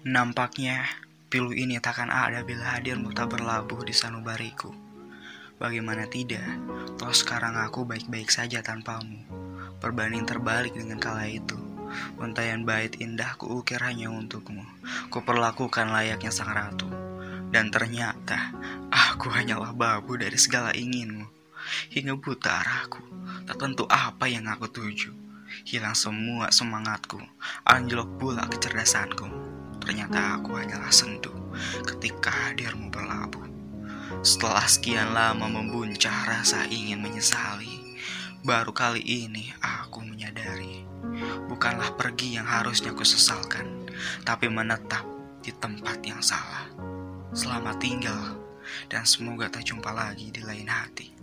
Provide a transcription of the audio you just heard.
Nampaknya pilu ini takkan ada bila hadirmu tak berlabuh di sanubariku. Bagaimana tidak, toh sekarang aku baik-baik saja tanpamu. Perbanding terbalik dengan kala itu. Untayan bait indah kuukir hanya untukmu. Kuperlakukan layaknya sang ratu. Dan ternyata aku hanyalah babu dari segala inginmu. Hingga buta arahku, tak tentu apa yang aku tuju. Hilang semua semangatku, anjlok pula kecerdasanku. Ternyata aku hanyalah sendu ketika hadirmu berlabuh. Setelah sekian lama membuncah rasa ingin menyesali, baru kali ini aku menyadari bukanlah pergi yang harusnya ku sesalkan, tapi menetap di tempat yang salah. Selamat tinggal dan semoga tak jumpa lagi di lain hati.